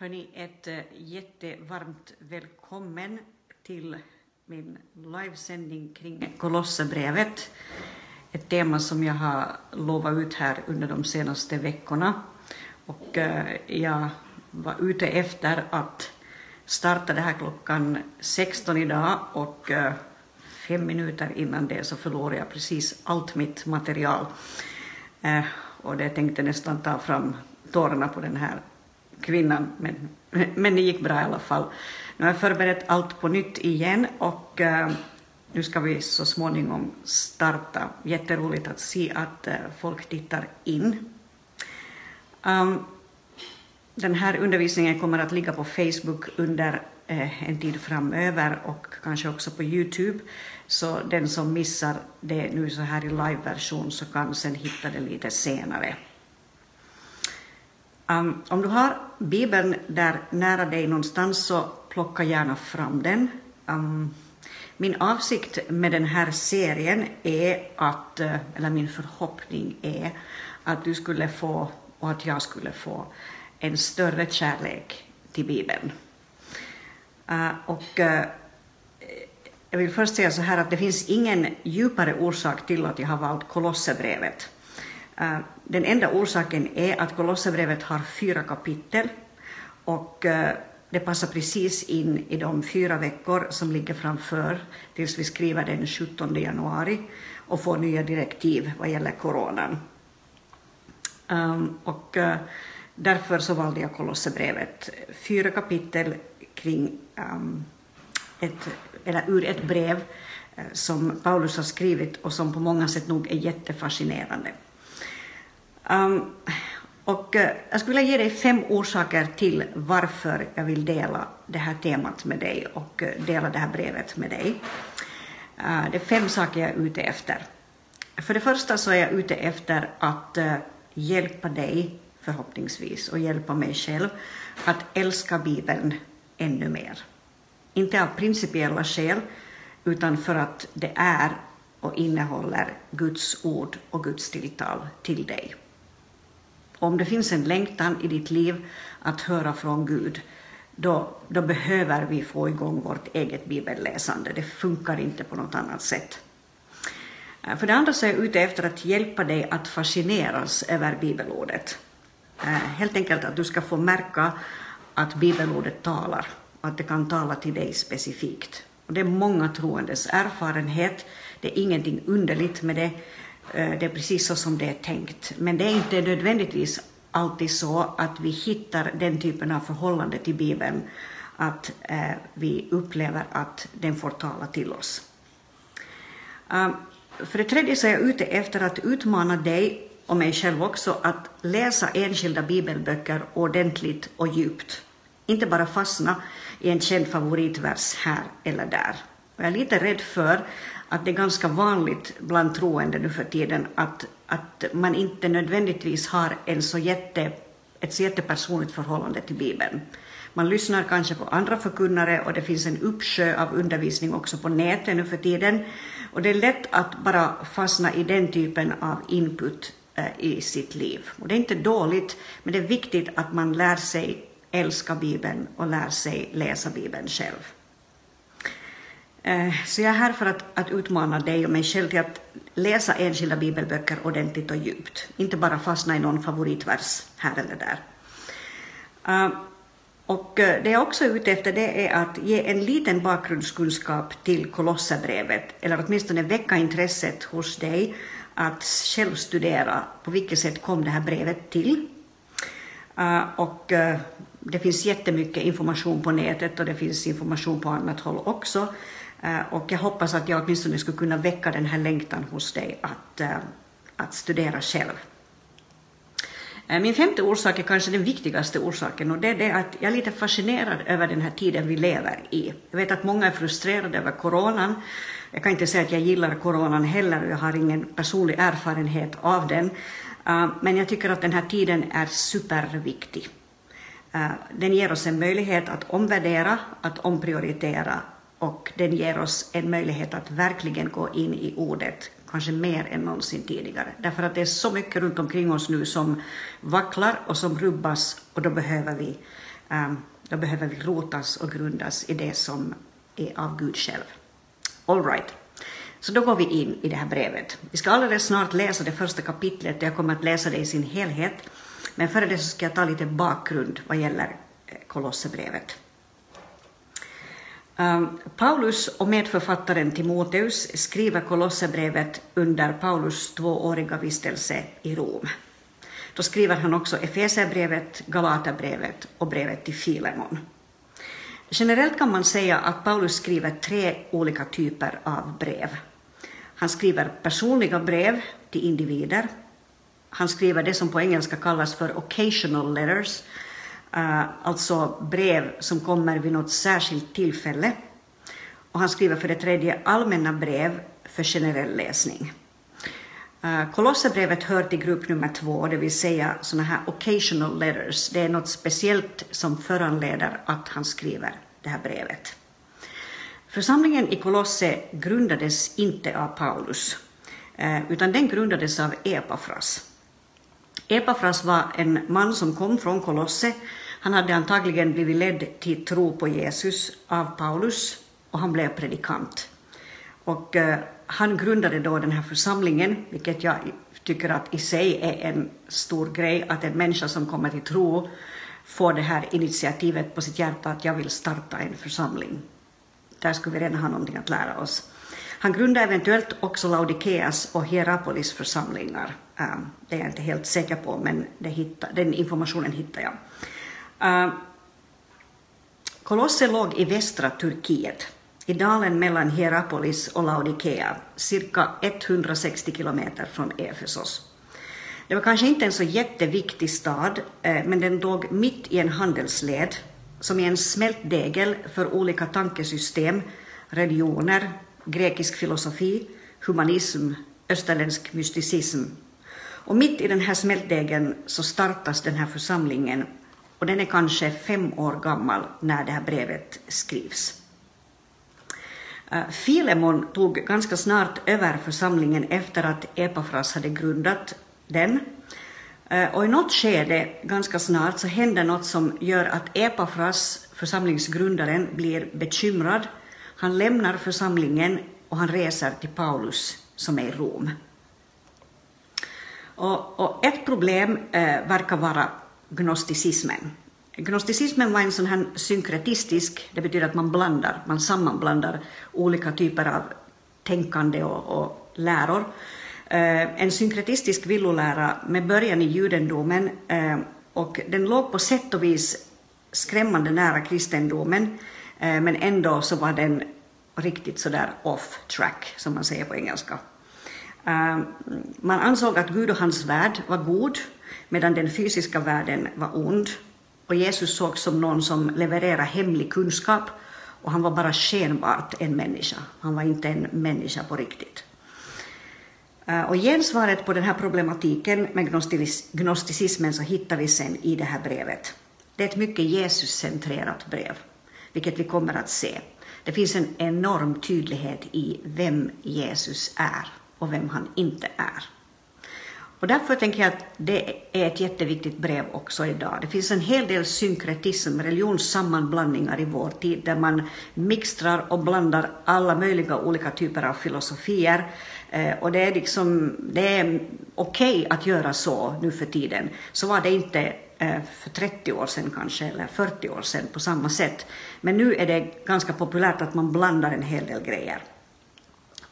Hörni, ett eh, jättevarmt välkommen till min livesändning kring Kolosserbrevet. Ett tema som jag har lovat ut här under de senaste veckorna. Och eh, jag var ute efter att starta det här klockan 16 idag och eh, fem minuter innan det så förlorade jag precis allt mitt material. och det tänkte nästan ta fram tårarna på den här kvinnan, men, men det gick bra i alla fall. Nu har jag förberett allt på nytt igen och uh, nu ska vi så småningom starta. Jätteroligt att se att uh, folk tittar in. Um, den här undervisningen kommer att ligga på Facebook under uh, en tid framöver och kanske också på Youtube. Så den som missar det nu så här i live-version så kan sen hitta det lite senare. Um, om du har Bibeln där nära dig någonstans så plocka gärna fram den. Um, min avsikt med den här serien är att, eh, eller min förhoppning är att du skulle få, och att jag skulle få, en större kärlek till Bibeln. Uh, och uh, jag vill först säga så här att det finns ingen djupare orsak till att jag har valt Kolosserbrevet. Uh, den enda orsaken är att Kolosserbrevet har fyra kapitel och eh, det passar precis in i de fyra veckor som ligger framför tills vi skriver den 17 januari och får nya direktiv vad gäller coronan. Um, och uh, därför så valde jag Kolosserbrevet, fyra kapitel kring um, ett, eller ur ett brev eh, som Paulus har skrivit och som på många sätt nog är jättefascinerande. Um, och eh, jag skulle vilja ge dig fem orsaker till varför jag vill dela det här temat med dig och eh, dela det här brevet med dig. Uh, det är fem saker jag är ute efter. För det första så är jag ute efter att hjälpa dig, förhoppningsvis, och hjälpa mig själv att älska Bibeln ännu mer. Inte av principiella skäl, utan för att det är och innehåller Guds ord och Guds tilltal till dig. Om det finns en längtan i ditt liv att höra från Gud, då, då behöver vi få igång vårt eget bibelläsande. Det funkar inte på något annat sätt. Eh, för det andra så är jag ute efter att hjälpa dig att fascineras över bibelordet. Eh, helt enkelt att du ska få märka att bibelordet talar att det kan tala till dig specifikt. Och det är många troendes erfarenhet, det är ingenting underligt med det, Eh, det är precis så som det är tänkt. Men det är inte nödvändigtvis alltid så att vi hittar den typen av förhållande till Bibeln att eh, vi upplever att den får tala till oss. Eh, för det tredje så är jag ute efter att utmana dig och mig själv också att läsa enskilda bibelböcker ordentligt och djupt. Inte bara fastna i en känd favoritvers här eller där. Jag är lite rädd för att det är ganska vanligt bland troende nu för tiden att, att man inte nödvändigtvis har en så jätte, ett så jättepersonligt förhållande till Bibeln. Man lyssnar kanske på andra förkunnare och det finns en uppsjö av undervisning också på nätet nu för tiden. Och det är lätt att bara fastna i den typen av input eh, i sitt liv. Och det är inte dåligt, men det är viktigt att man lär sig älska Bibeln och lär sig läsa Bibeln själv. Eh, så jag är här för att, att utmana dig och mig själv till att läsa enskilda bibelböcker ordentligt och djupt. Inte bara fastna i någon favoritvers här eller där. Eh, och eh, det jag också är ute efter det är att ge en liten bakgrundskunskap till Kolosserbrevet, eller åtminstone väcka intresset hos dig att själv studera på vilket sätt kom det här brevet till. Och det finns jättemycket information på nätet och det finns information på annat håll också. Eh, och jag hoppas att jag åtminstone skulle kunna väcka den här längtan hos dig att, eh, att studera själv. Eh, min femte orsak är kanske den viktigaste orsaken och det är det att jag är lite fascinerad över den här tiden vi lever i. Jag vet att många är frustrerade över coronan. Jag kan inte säga att jag gillar coronan heller och jag har ingen personlig erfarenhet av den. Men jag tycker att den här tiden är superviktig. Den ger oss en möjlighet att omvärdera, att omprioritera och den ger oss en möjlighet att verkligen gå in i ordet, kanske mer än någonsin tidigare. Därför att det är så mycket runt omkring oss nu som vacklar och som rubbas och då behöver vi ehm, då behöver vi rotas och grundas i det som är av Gud själv. All right. Så då går vi in i det här brevet. Vi ska alldeles snart läsa det första kapitlet och jag kommer att läsa det i sin helhet. Men före det så ska jag ta lite bakgrund vad gäller eh, Kolosserbrevet. Ehm, Paulus och medförfattaren Timoteus skriver Kolosserbrevet under Paulus tvååriga vistelse i Rom. Då skriver han också Efeserbrevet, Galaterbrevet och brevet till Filemon. Generellt kan man säga att Paulus skriver tre olika typer av brev. Han skriver personliga brev till individer. Han skriver det som på engelska kallas för occasional letters, uh, alltså brev som kommer vid något särskilt tillfälle. Och han skriver för det tredje allmänna brev för generell läsning. Uh, Kolosserbrevet hör till grupp nummer två, det vill säga sådana här occasional letters. Det är något speciellt som föranleder att han skriver det här brevet. Församlingen i Kolosse grundades inte av Paulus, uh, utan den grundades av Epafras. Epafras var en man som kom från Kolosse. Han hade antagligen blivit ledd till tro på Jesus av Paulus och han blev predikant. Och eh, han grundade då den här församlingen, vilket jag tycker att i sig är en stor grej, att en människa som kommer till tro får det här initiativet på sitt hjärta att jag vill starta en församling. Där skulle vi redan ha någonting att lära oss. Han grundade eventuellt också Laodikeas och Hierapolis församlingar. Ähm, det är jag inte helt säker på, men hittar, den informationen hittar jag. Ähm, Kolosse låg i västra Turkiet i dalen mellan Hierapolis och Laodikea, cirka 160 kilometer från Efesos. Det var kanske inte en så jätteviktig stad, äh, men den låg mitt i en handelsled som är en smältdegel för olika tankesystem, religioner, grekisk filosofi, humanism, österländsk mysticism. Och mitt i den här smältdegen så startas den här församlingen och den är kanske fem år gammal när det här brevet skrivs. Eh, Filemon tog ganska snart över församlingen efter att Epafras hade grundat den. Eh, och i något skede, ganska snart, så händer något som gör att Epafras, församlingsgrundaren, blir bekymrad. Han lämnar församlingen och han reser till Paulus som är i Rom. Och, och ett problem eh, verkar vara gnosticismen. Gnosticismen var en sån här synkretistisk, det betyder att man blandar, man sammanblandar olika typer av tänkande och, och läror. Eh, en synkretistisk villolära med början i judendomen eh, och den låg på sätt och vis skrämmande nära kristendomen eh, Eh, men ändå så var den riktigt sådär off track som man säger på engelska. Eh, man ansåg att Gud och hans värld var god medan den fysiska världen var ond och Jesus sågs som någon som levererade hemlig kunskap och han var bara skenbart en människa. Han var inte en människa på riktigt. Eh, och gensvaret på den här problematiken med gnosticismen så hittar vi sen i det här brevet. Det är ett mycket Jesuscentrerat brev, vilket vi kommer att se. Det finns en enorm tydlighet i vem Jesus är och vem han inte är. Och därför tänker jag att det är ett jätteviktigt brev också idag. Det finns en hel del synkretism, religionssammanblandningar i vår tid där man mixtrar och blandar alla möjliga olika typer av filosofier. Eh, och det är, liksom, det är okej okay att göra så nu för tiden. Så var det inte Eh, för 30 år sedan kanske, eller 40 år sedan på samma sätt. Men nu är det ganska populärt att man blandar en hel del grejer.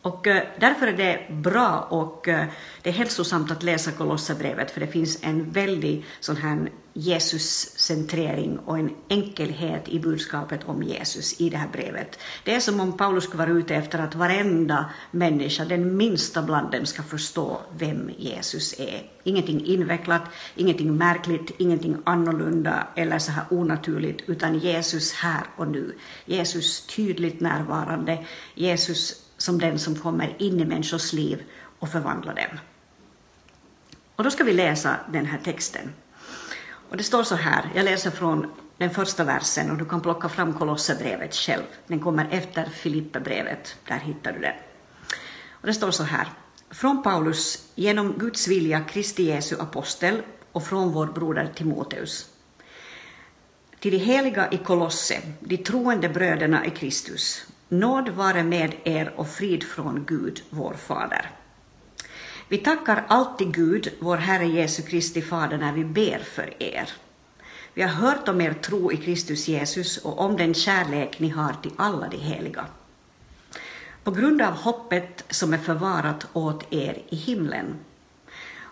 Och eh, därför är det bra och eh, det är hälsosamt att läsa Kolosserbrevet för det finns en väldig sån här Jesus-centrering och en enkelhet i budskapet om Jesus i det här brevet. Det är som om Paulus skulle vara ute efter att varenda människa, den minsta bland dem, ska förstå vem Jesus är. Ingenting invecklat, ingenting märkligt, ingenting annorlunda eller så här onaturligt, utan Jesus här och nu. Jesus tydligt närvarande, Jesus som den som kommer in i människors liv och förvandlar dem. Och då ska vi läsa den här texten. Och det står så här, jag läser från den första versen och du kan plocka fram Kolosserbrevet själv. Den kommer efter Filipperbrevet, där hittar du den. Och det står så här, från Paulus, genom Guds vilja Kristi Jesu apostel och från vår broder Timoteus. Till de heliga i Kolosse, de troende bröderna i Kristus, nåd vare med er och frid från Gud, vår Fader. Vi tackar alltid Gud, vår Herre Jesu Kristi Fader, när vi ber för er. Vi har hört om er tro i Kristus Jesus och om den kärlek ni har till alla de heliga. På grund av hoppet som är förvarat åt er i himlen.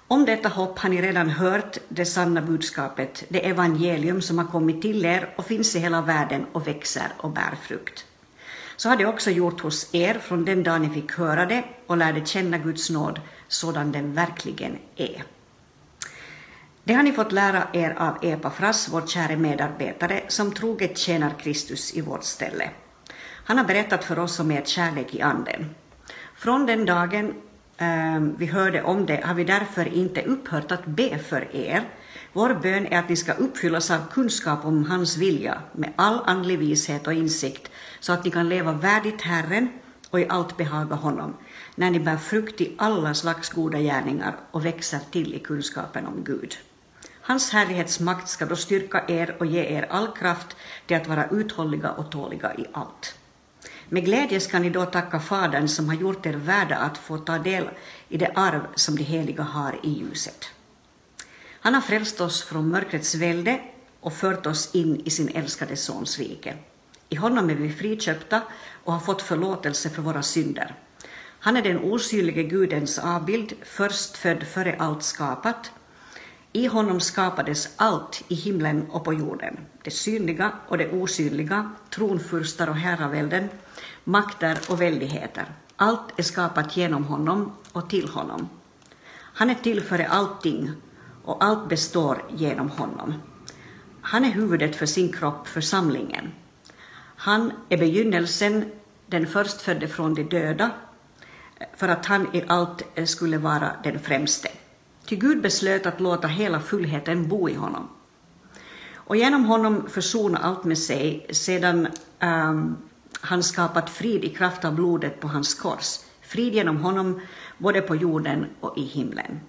Om detta hopp har ni redan hört det sanna budskapet, det evangelium som har kommit till er och finns i hela världen och växer och bär frukt. Så har det också gjort hos er från den dag ni fick höra det och lärde känna Guds nåd sådan den verkligen är. Det har ni fått lära er av Epafras, vår käre medarbetare, som troget tjänar Kristus i vårt ställe. Han har berättat för oss om er kärlek i anden. Från den dagen eh, vi hörde om det har vi därför inte upphört att be för er. Vår bön är att ni ska uppfyllas av kunskap om hans vilja med all andlig vishet och insikt så att ni kan leva värdigt Herren och i allt behaga honom när ni bär frukt i alla slags goda gärningar och växer till i kunskapen om Gud. Hans härlighetsmakt ska då styrka er och ge er all kraft till att vara uthålliga och tåliga i allt. Med glädje ska ni då tacka Fadern som har gjort er värda att få ta del i det arv som de heliga har i ljuset. Han har frälst oss från mörkrets välde och fört oss in i sin älskade Sons rike. I honom är vi friköpta och har fått förlåtelse för våra synder. Han är den osynlige Gudens avbild, förstfödd före allt skapat. I honom skapades allt i himlen och på jorden, det synliga och det osynliga, tronfurstar och herravälden, makter och väldigheter. Allt är skapat genom honom och till honom. Han är till före allting och allt består genom honom. Han är huvudet för sin kropp, församlingen. Han är begynnelsen, den förstfödde från de döda, för att han i allt eh, skulle vara den främste. Ty Gud beslöt att låta hela fullheten bo i honom. Och genom honom försona allt med sig sedan um, han skapat frid i kraft av blodet på hans kors. Frid genom honom både på jorden och i himlen.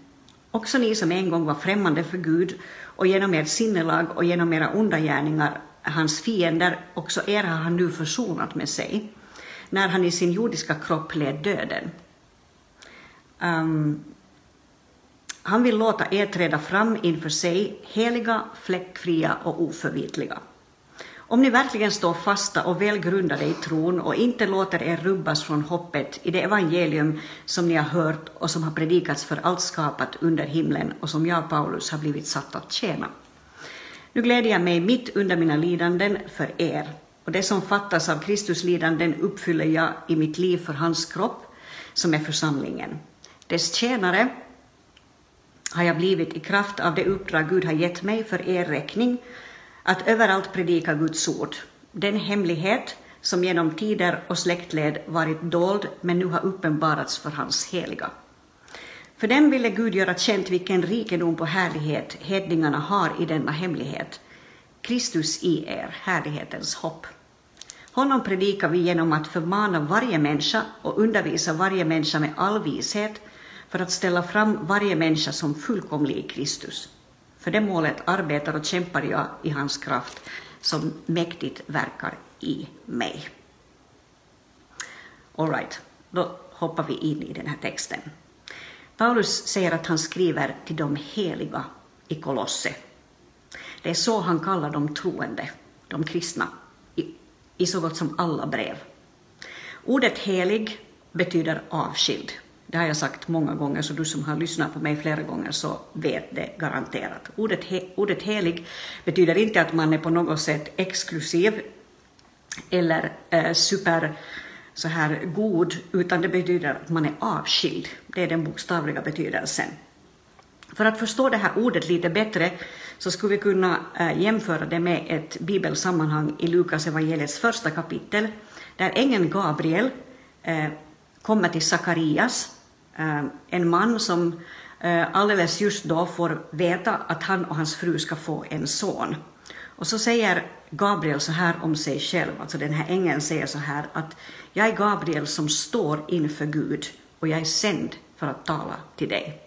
Också ni som en gång var främmande för Gud och genom ert sinnelag och genom era onda gärningar hans fiender, också er har han nu försonat med sig, när han i sin jordiska kropp led döden. Um, han vill låta er träda fram inför sig, heliga, fläckfria och oförvitliga. Om ni verkligen står fasta och välgrundade i tron och inte låter er rubbas från hoppet i det evangelium som ni har hört och som har predikats för allt skapat under himlen och som jag, Paulus, har blivit satt att tjäna. Nu gläder jag mig mitt under mina lidanden för er, och det som fattas av Kristus lidanden uppfyller jag i mitt liv för hans kropp, som är församlingen. Dess tjänare har jag blivit i kraft av det uppdrag Gud har gett mig för er räkning, att överallt predika Guds ord, den hemlighet som genom tider och släktled varit dold men nu har uppenbarats för hans heliga. För dem ville Gud göra känt vilken rikedom på härlighet hedningarna har i denna hemlighet. Kristus i er, härlighetens hopp. Honom predikar vi genom att förmana varje människa och undervisa varje människa med all vishet för att ställa fram varje människa som fullkomlig i Kristus. För det målet arbetar och kämpar jag i hans kraft som mäktigt verkar i mig. All right, då hoppar vi in i den här texten. Paulus säger att han skriver till de heliga i Kolosse. Det är så han kallar de troende, de kristna, i, i så gott som alla brev. Ordet helig betyder avskild. Det har jag sagt många gånger, så du som har lyssnat på mig flera gånger så vet det garanterat. Ordet, he, ordet helig betyder inte att man är på något sätt exklusiv eller eh, super så här god, utan det betyder att man är avskild. Det är den bokstavliga betydelsen. För att förstå det här ordet lite bättre så skulle vi kunna eh, jämföra det med ett bibelsammanhang i Lukas evangeliets första kapitel, där ängeln Gabriel eh, kommer till Sakarias, eh, en man som alldeles just då får veta att han och hans fru ska få en son. Och så säger Gabriel så här om sig själv, alltså den här ängeln säger så här att jag är Gabriel som står inför Gud och jag är sänd för att tala till dig.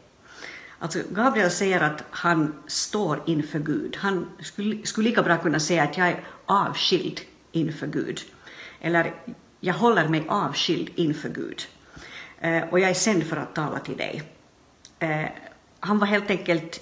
Alltså Gabriel säger att han står inför Gud. Han skulle, skulle lika bra kunna säga att jag är avskild inför Gud. Eller jag håller mig avskild inför Gud. Eh, och jag är sänd för att tala till dig. Eh, han var helt enkelt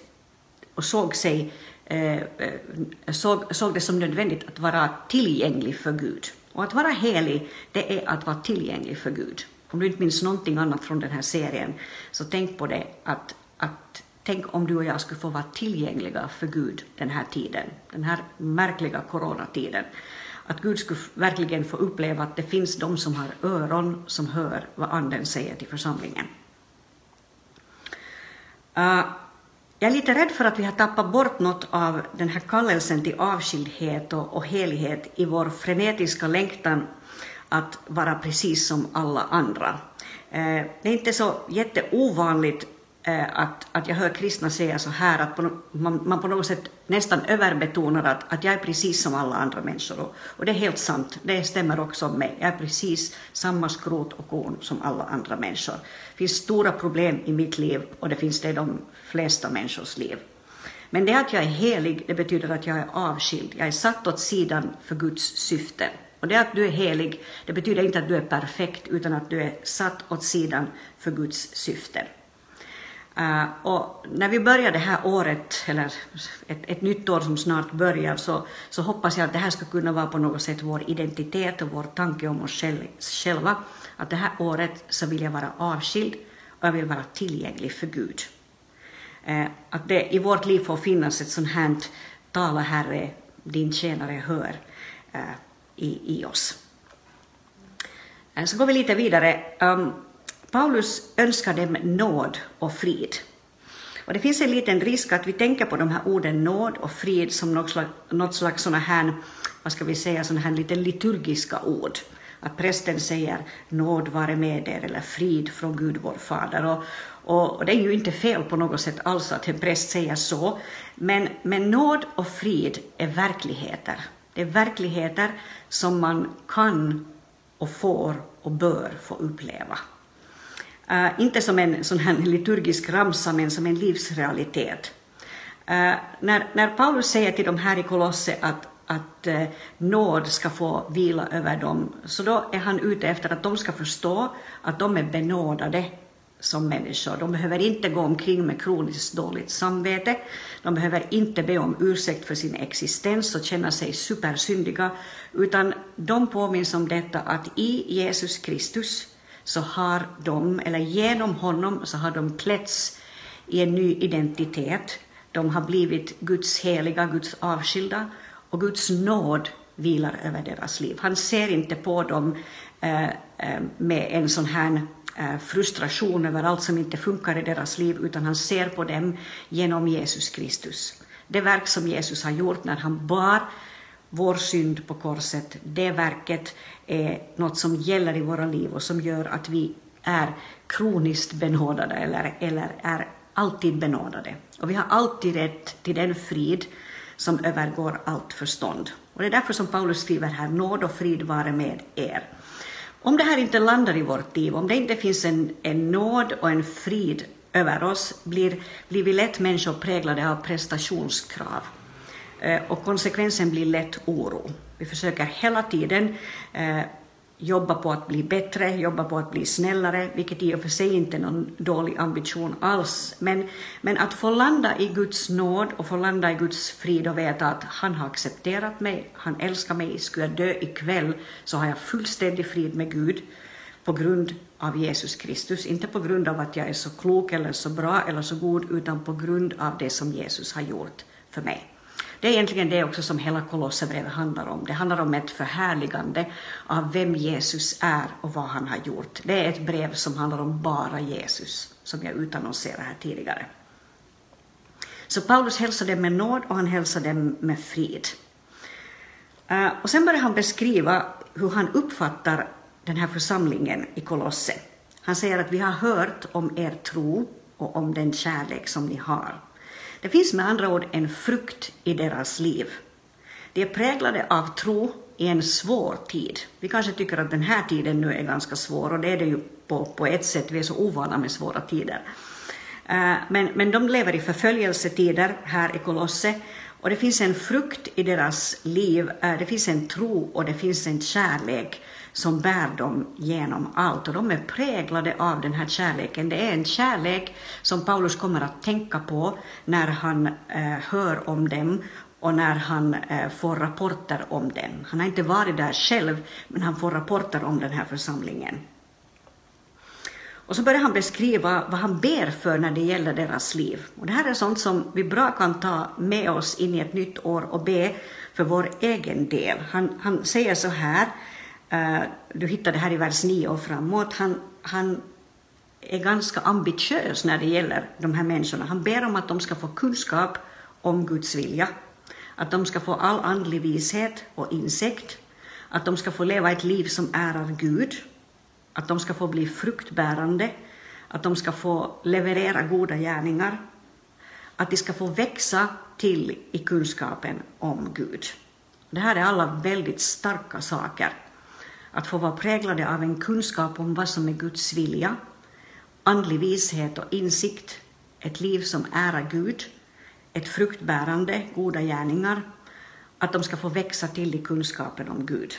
och såg sig Eh, eh, såg, såg det som nödvändigt att vara tillgänglig för Gud. Och att vara helig, det är att vara tillgänglig för Gud. Om du inte minns någonting annat från den här serien, så tänk på det att, att tänk om du och jag skulle få vara tillgängliga för Gud den här tiden, den här märkliga coronatiden. Att Gud skulle verkligen få uppleva att det finns de som har öron som hör vad Anden säger till församlingen. Uh, jag är lite rädd för att vi har tappat bort något av den här kallelsen till avskildhet och, och helighet i vår frenetiska längtan att vara precis som alla andra. Eh, det är inte så jätteovanligt Eh, att, att jag hör kristna säga så här att på, man, man, på något sätt nästan överbetonar att, att jag är precis som alla andra människor. Och, och det är helt sant, det stämmer också om mig. Jag är precis samma skrot och korn som alla andra människor. Det finns stora problem i mitt liv och det finns det i de flesta människors liv. Men det att jag är helig, det betyder att jag är avskild. Jag är satt åt sidan för Guds syfte. Och det att du är helig, det betyder inte att du är perfekt, utan att du är satt åt sidan för Guds syfte. Uh, och när vi börjar det här året, eller ett, ett nytt år som snart börjar, så, så hoppas jag att det här ska kunna vara på något sätt vår identitet och vår tanke om oss själva. Att det här året så vill jag vara avskild och jag vill vara tillgänglig för Gud. Uh, att det i vårt liv får finnas ett sånt här tala Herre, din tjänare hör. Uh, i, i oss. Så går vi lite vidare. Um, Paulus önskar dem nåd och frid. Och det finns en liten risk att vi tänker på de här orden nåd och frid som något slags, något slags såna här, vad ska vi säga, såna här lite liturgiska ord. Att prästen säger nåd vare med er eller frid från Gud vår Fader. Och, och, och, det är ju inte fel på något sätt alls att en präst säger så. Men, men nåd och frid är verkligheter. Det är verkligheter som man kan och får och bör få uppleva. Uh, inte som en sån här liturgisk ramsa, men som en livsrealitet. Uh, när, när Paulus säger till de här i Kolosse att, att uh, nåd ska få vila över dem, så då är han ute efter att de ska förstå att de är benådade som människor. De behöver inte gå omkring med kroniskt dåligt samvete. De behöver inte be om ursäkt för sin existens och känna sig supersyndiga, utan de påminns om detta att i Jesus Kristus så har de, eller genom honom, så har de klätts i en ny identitet. De har blivit Guds heliga, Guds avskilda och Guds nåd vilar över deras liv. Han ser inte på dem eh, eh med en sån här eh, frustration över allt som inte funkar i deras liv, utan han ser på dem genom Jesus Kristus. Det verk som Jesus har gjort när han bar vår synd på korset, det verket är något som gäller i våra liv och som gör att vi är kroniskt benådade eller, eller är alltid benådade. Och vi har alltid rätt till den frid som övergår allt förstånd. Och det är därför som Paulus skriver här, nåd och frid vare med er. Om det här inte landar i vårt liv, om det inte finns en, en nåd och en frid över oss, blir, blir vi lätt människor präglade av prestationskrav. Eh, och konsekvensen blir lätt oro. Vi försöker hela tiden eh, jobba på att bli bättre, jobba på att bli snällare, vilket i och för sig inte är någon dålig ambition alls. Men, men att få landa i Guds nåd och få landa i Guds frid och veta att han har accepterat mig, han älskar mig, skulle jag dö ikväll så har jag fullständig frid med Gud på grund av Jesus Kristus, inte på grund av att jag är så klok eller så bra eller så god, utan på grund av det som Jesus har gjort för mig. Det är egentligen det också som hela Kolosserbrevet handlar om. Det handlar om ett förhärligande av vem Jesus är och vad han har gjort. Det är ett brev som handlar om bara Jesus, som jag utannonserade här tidigare. Så Paulus hälsar dem med nåd och han hälsar dem med frid. Eh, och sen börjar han beskriva hur han uppfattar den här församlingen i Kolosse. Han säger att vi har hört om er tro och om den kärlek som ni har. Det finns med andra ord en frukt i deras liv. De är präglade av tro i en svår tid. Vi kanske tycker att den här tiden nu är ganska svår och det är det ju på, på ett sätt, vi är så ovana med svåra tider. Eh, men, men de lever i förföljelsetider här i Kolosse och det finns en frukt i deras liv, eh, det finns en tro och det finns en kärlek som bär dem genom allt och de är präglade av den här kärleken. Det är en kärlek som Paulus kommer att tänka på när han eh, hör om dem och när han eh, får rapporter om den. Han har inte varit där själv, men han får rapporter om den här församlingen. Och så börjar han beskriva vad han ber för när det gäller deras liv. Och det här är sånt som vi bra kan ta med oss in i ett nytt år och be för vår egen del. Han, han säger så här, uh, du hittar det här i vers 9 och framåt, han, han är ganska ambitiös när det gäller de här människorna. Han ber om att de ska få kunskap om Guds vilja, att de ska få all andlig vishet och insikt, att de ska få leva ett liv som ärar Gud, att de ska få bli fruktbärande, att de ska få leverera goda gärningar, att de ska få växa till i kunskapen om Gud. Det här är alla väldigt starka saker. Att få vara präglade av en kunskap om vad som är Guds vilja, andlig vishet och insikt, ett liv som ärar Gud, ett fruktbärande, goda gärningar, att de ska få växa till i kunskapen om Gud.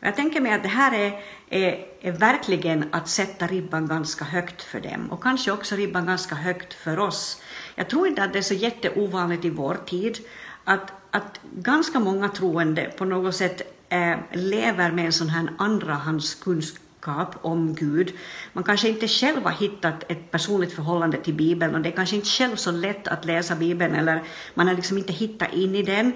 Jag tänker mig att det här är, är, är, verkligen att sätta ribban ganska högt för dem och kanske också ribban ganska högt för oss. Jag tror inte att det är så jätteovanligt i vår tid att, att ganska många troende på något sätt eh, lever med en sån här andrahandskunskap om Gud. Man kanske inte själv har hittat ett personligt förhållande till Bibeln och det är kanske inte själv så lätt att läsa Bibeln eller man har liksom inte hittat in i den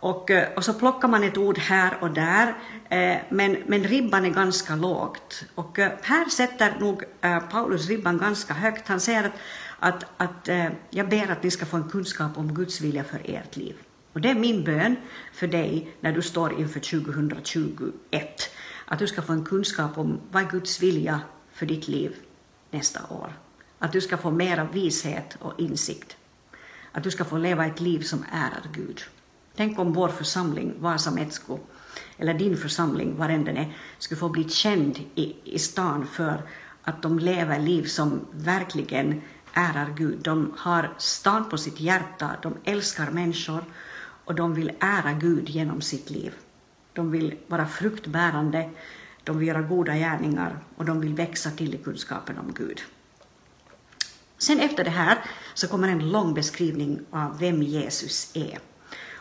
och, eh, och så plockar man ett ord här och där, eh, men, men ribban är ganska lågt. Och eh, här sätter nog eh, Paulus ribban ganska högt. Han säger att, att, att eh, jag ber att ni ska få en kunskap om Guds vilja för ert liv. Och det är min bön för dig när du står inför 2021. Att du ska få en kunskap om vad är Guds vilja för ditt liv nästa år. Att du ska få mera vishet och insikt. Att du ska få leva ett liv som ärar Gud. Tänk om vår församling, Vasa Metsko, eller din församling, var den är, skulle få bli känd i, i stan för att de lever liv som verkligen ärar Gud. De har stan på sitt hjärta, de älskar människor och de vill ära Gud genom sitt liv. De vill vara fruktbärande, de vill göra goda gärningar och de vill växa till i kunskapen om Gud. Sen efter det här så kommer en lång beskrivning av vem Jesus är.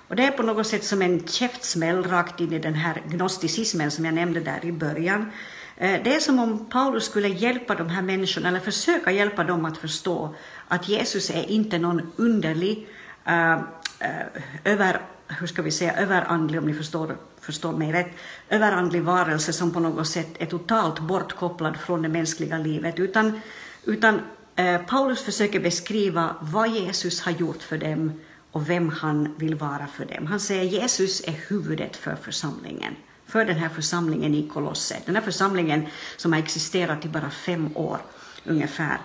Och det är på något sätt som en käftsmäll rakt in i den här gnosticismen som jag nämnde där i början. Eh, det är som om Paulus skulle hjälpa de här människorna, eller försöka hjälpa dem att förstå att Jesus är inte någon underlig, eh, Eh, över, hur ska vi säga, överandlig, om ni förstår, förstår mig rätt, överandlig varelse som på något sätt är totalt bortkopplad från det mänskliga livet, utan, utan eh, Paulus försöker beskriva vad Jesus har gjort för dem och vem han vill vara för dem. Han säger Jesus är huvudet för församlingen, för den här församlingen i Kolosse. Den här församlingen som har existerat i bara fem år ungefär.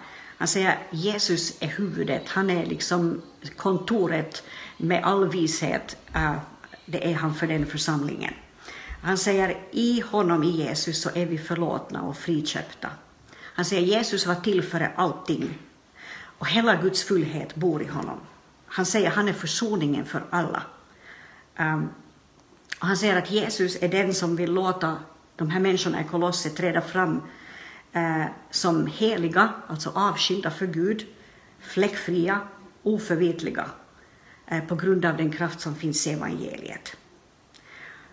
Han säger Jesus är huvudet, han är liksom kontoret med all vishet. Uh, det är han för den församlingen. Han säger i honom, i Jesus, så är vi förlåtna och friköpta. Han säger Jesus var till för allting och hela Guds fullhet bor i honom. Han säger han är försoningen för alla. Um, han säger att Jesus är den som vill låta de här människorna i Kolosse träda fram uh, som heliga, alltså avskilda för Gud, fläckfria, oförvitliga, Eh, på grund av den kraft som finns i evangeliet.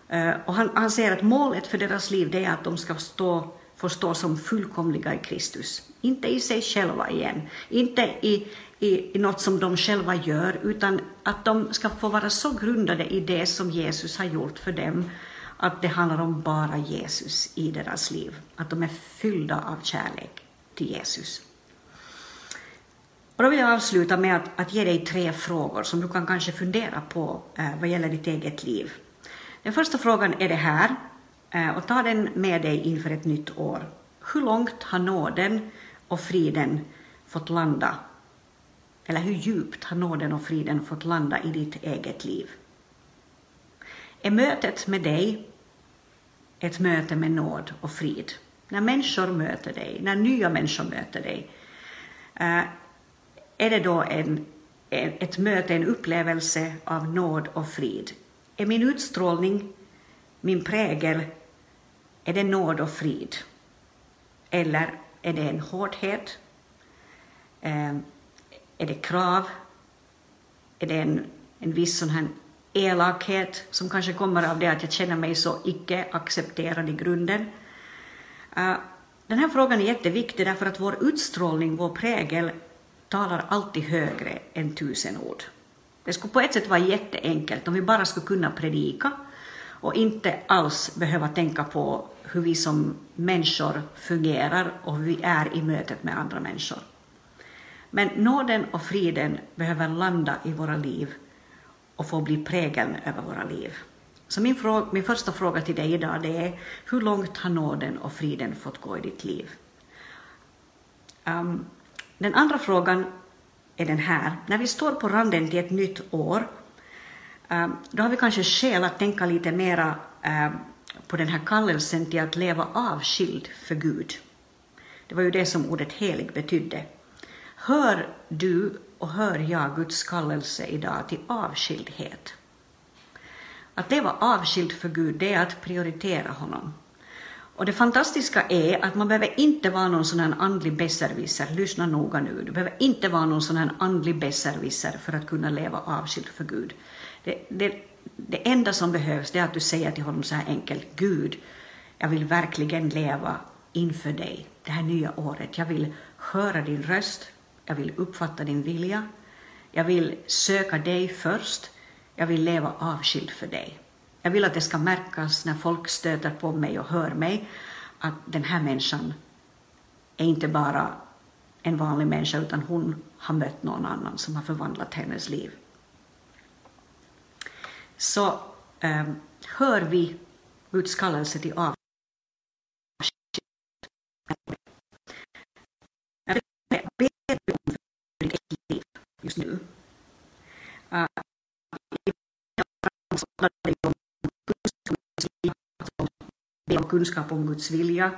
Eh, och han, han säger att målet för deras liv är att de ska stå få stå som fullkomliga i Kristus. Inte i sig själva igen, inte i, i, i något som de själva gör, utan att de ska få vara så grundade i det som Jesus har gjort för dem, att det handlar om bara Jesus i deras liv. Att de är fyllda av kärlek till Jesus. Och då vill jag avsluta med att, att ge dig tre frågor som du kan kanske fundera på eh, vad gäller ditt eget liv. Den första frågan är det här, eh, och ta den med dig inför ett nytt år. Hur långt har nåden och friden fått landa eller hur djupt har nåden och friden fått landa i ditt eget liv? Är mötet med dig ett möte med nåd och frid? När människor möter dig, när nya människor möter dig, eh, är det då en, ett möte, en upplevelse av nåd och frid? Är min utstrålning, min prägel, är det nåd och frid? Eller är det en hårdhet? Eh, är det krav? Är det en, en viss sån här elakhet som kanske kommer av det att jag känner mig så icke accepterad i grunden? Eh, den här frågan är jätteviktig därför att vår utstrålning, vår prägel, talar alltid högre än tusen ord. Det skulle på ett sätt vara jätteenkelt om vi bara skulle kunna predika och inte alls behöva tänka på hur vi som människor fungerar och hur vi är i mötet med andra människor. Men nåden och friden behöver landa i våra liv och få bli prägeln över våra liv. Så min, fråga, min första fråga till dig idag det är hur långt har nåden och friden fått gå i ditt liv? Um, den andra frågan är den här. När vi står på randen till ett nytt år, eh, då har vi kanske skäl att tänka lite mera eh, på den här kallelsen till att leva avskild för Gud. Det var ju det som ordet helig betydde. Hör du och hör jag Guds kallelse idag till avskildhet? Att leva avskild för Gud, det är att prioritera honom. Och det fantastiska är att man behöver inte vara någon sån här andlig besserwisser, lyssna noga nu, du behöver inte vara någon sån här andlig besserwisser för att kunna leva avskild för Gud. Det, det, det enda som behövs är att du säger till honom så här enkelt, Gud, jag vill verkligen leva inför dig det här nya året. Jag vill höra din röst, jag vill uppfatta din vilja, jag vill söka dig först, jag vill leva avskild för dig. Jag vill att det ska märkas när folk stöter på mig och hör mig att den här människan är inte bara en vanlig människa utan hon har mött någon annan som har förvandlat hennes liv. Så eh, hör vi Guds kallelse till avskild. Just nu. Uh, om kunskap om Guds vilja,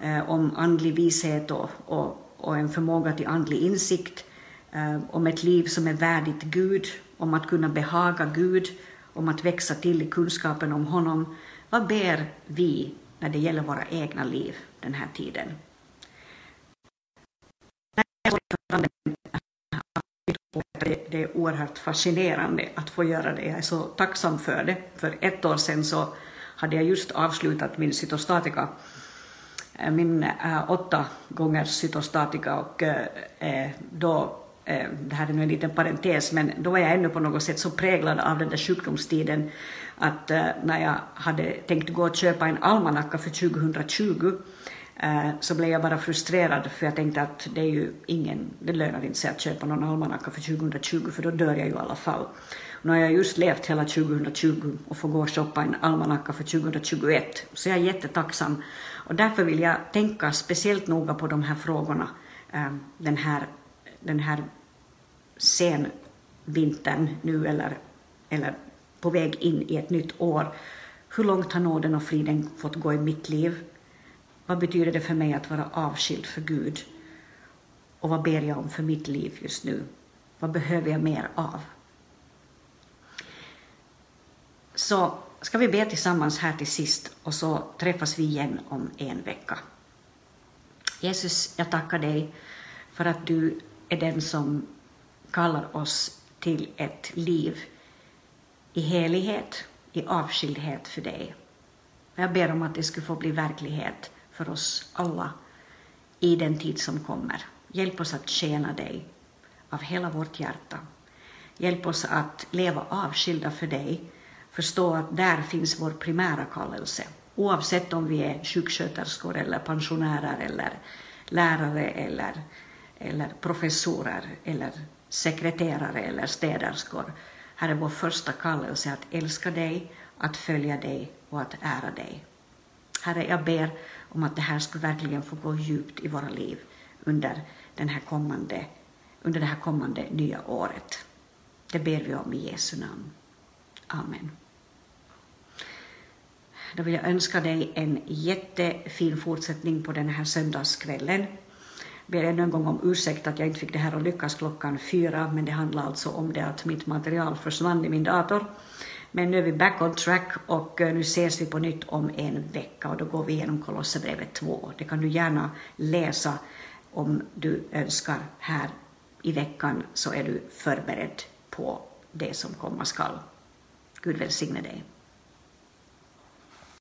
eh, om andlig vishet och, och, och, en förmåga till andlig insikt, eh, om ett liv som är värdigt Gud, om att kunna behaga Gud, om att växa till i kunskapen om honom. Vad ber vi när det gäller våra egna liv den här tiden? Det är oerhört fascinerande att få göra det. Jag är så tacksam för det. För ett år sedan så hade jag just avslutat min cytostatika, eh, min äh, åtta gångers cytostatika och äh, då det här är nu en liten parentes, men då var jag ännu på något sätt så präglad av den där sjukdomstiden att när jag hade tänkt gå och köpa en almanacka för 2020 så blev jag bara frustrerad för jag tänkte att det är ju ingen, det lönar inte sig att köpa någon almanacka för 2020 för då dör jag ju i alla fall. Nu har jag just levt hela 2020 och får gå och shoppa en almanacka för 2021, så jag är jättetacksam. Och därför vill jag tänka speciellt noga på de här frågorna eh, den här, den här senvintern nu eller, eller på väg in i ett nytt år. Hur långt har nåden och friden fått gå i mitt liv? Vad betyder det för mig att vara avskild för Gud? Och vad ber jag om för mitt liv just nu? Vad behöver jag mer av? Så ska vi be tillsammans här till sist och så träffas vi igen om en vecka. Jesus, jag tackar dig för att du är den som kallar oss till ett liv i helighet, i avskildhet för dig. Jag ber om att det skulle få bli verklighet för oss alla i den tid som kommer. Hjälp oss att tjäna dig av hela vårt hjärta. Hjälp oss att leva avskilda för dig, förstå att där finns vår primära kallelse. Oavsett om vi är sjuksköterskor eller pensionärer eller lärare eller, eller professorer eller sekreterare eller städerskor. Här är vår första kallelse att älska dig, att följa dig och att ära dig. Herre, jag ber om att det här ska verkligen få gå djupt i våra liv under, den här kommande, under det här kommande nya året. Det ber vi om i Jesu namn. Amen. Då vill jag önska dig en jättefin fortsättning på den här söndagskvällen. ber ännu en gång om ursäkt att jag inte fick det här att lyckas klockan fyra, men det handlar alltså om det att mitt material försvann i min dator. Men nu är vi back on track och eh, nu ses vi på nytt om en vecka och då går vi igenom Kolosserbrevet 2. Det kan du gärna läsa om du önskar här i veckan så är du förberedd på det som komma skall. Gud välsigne dig.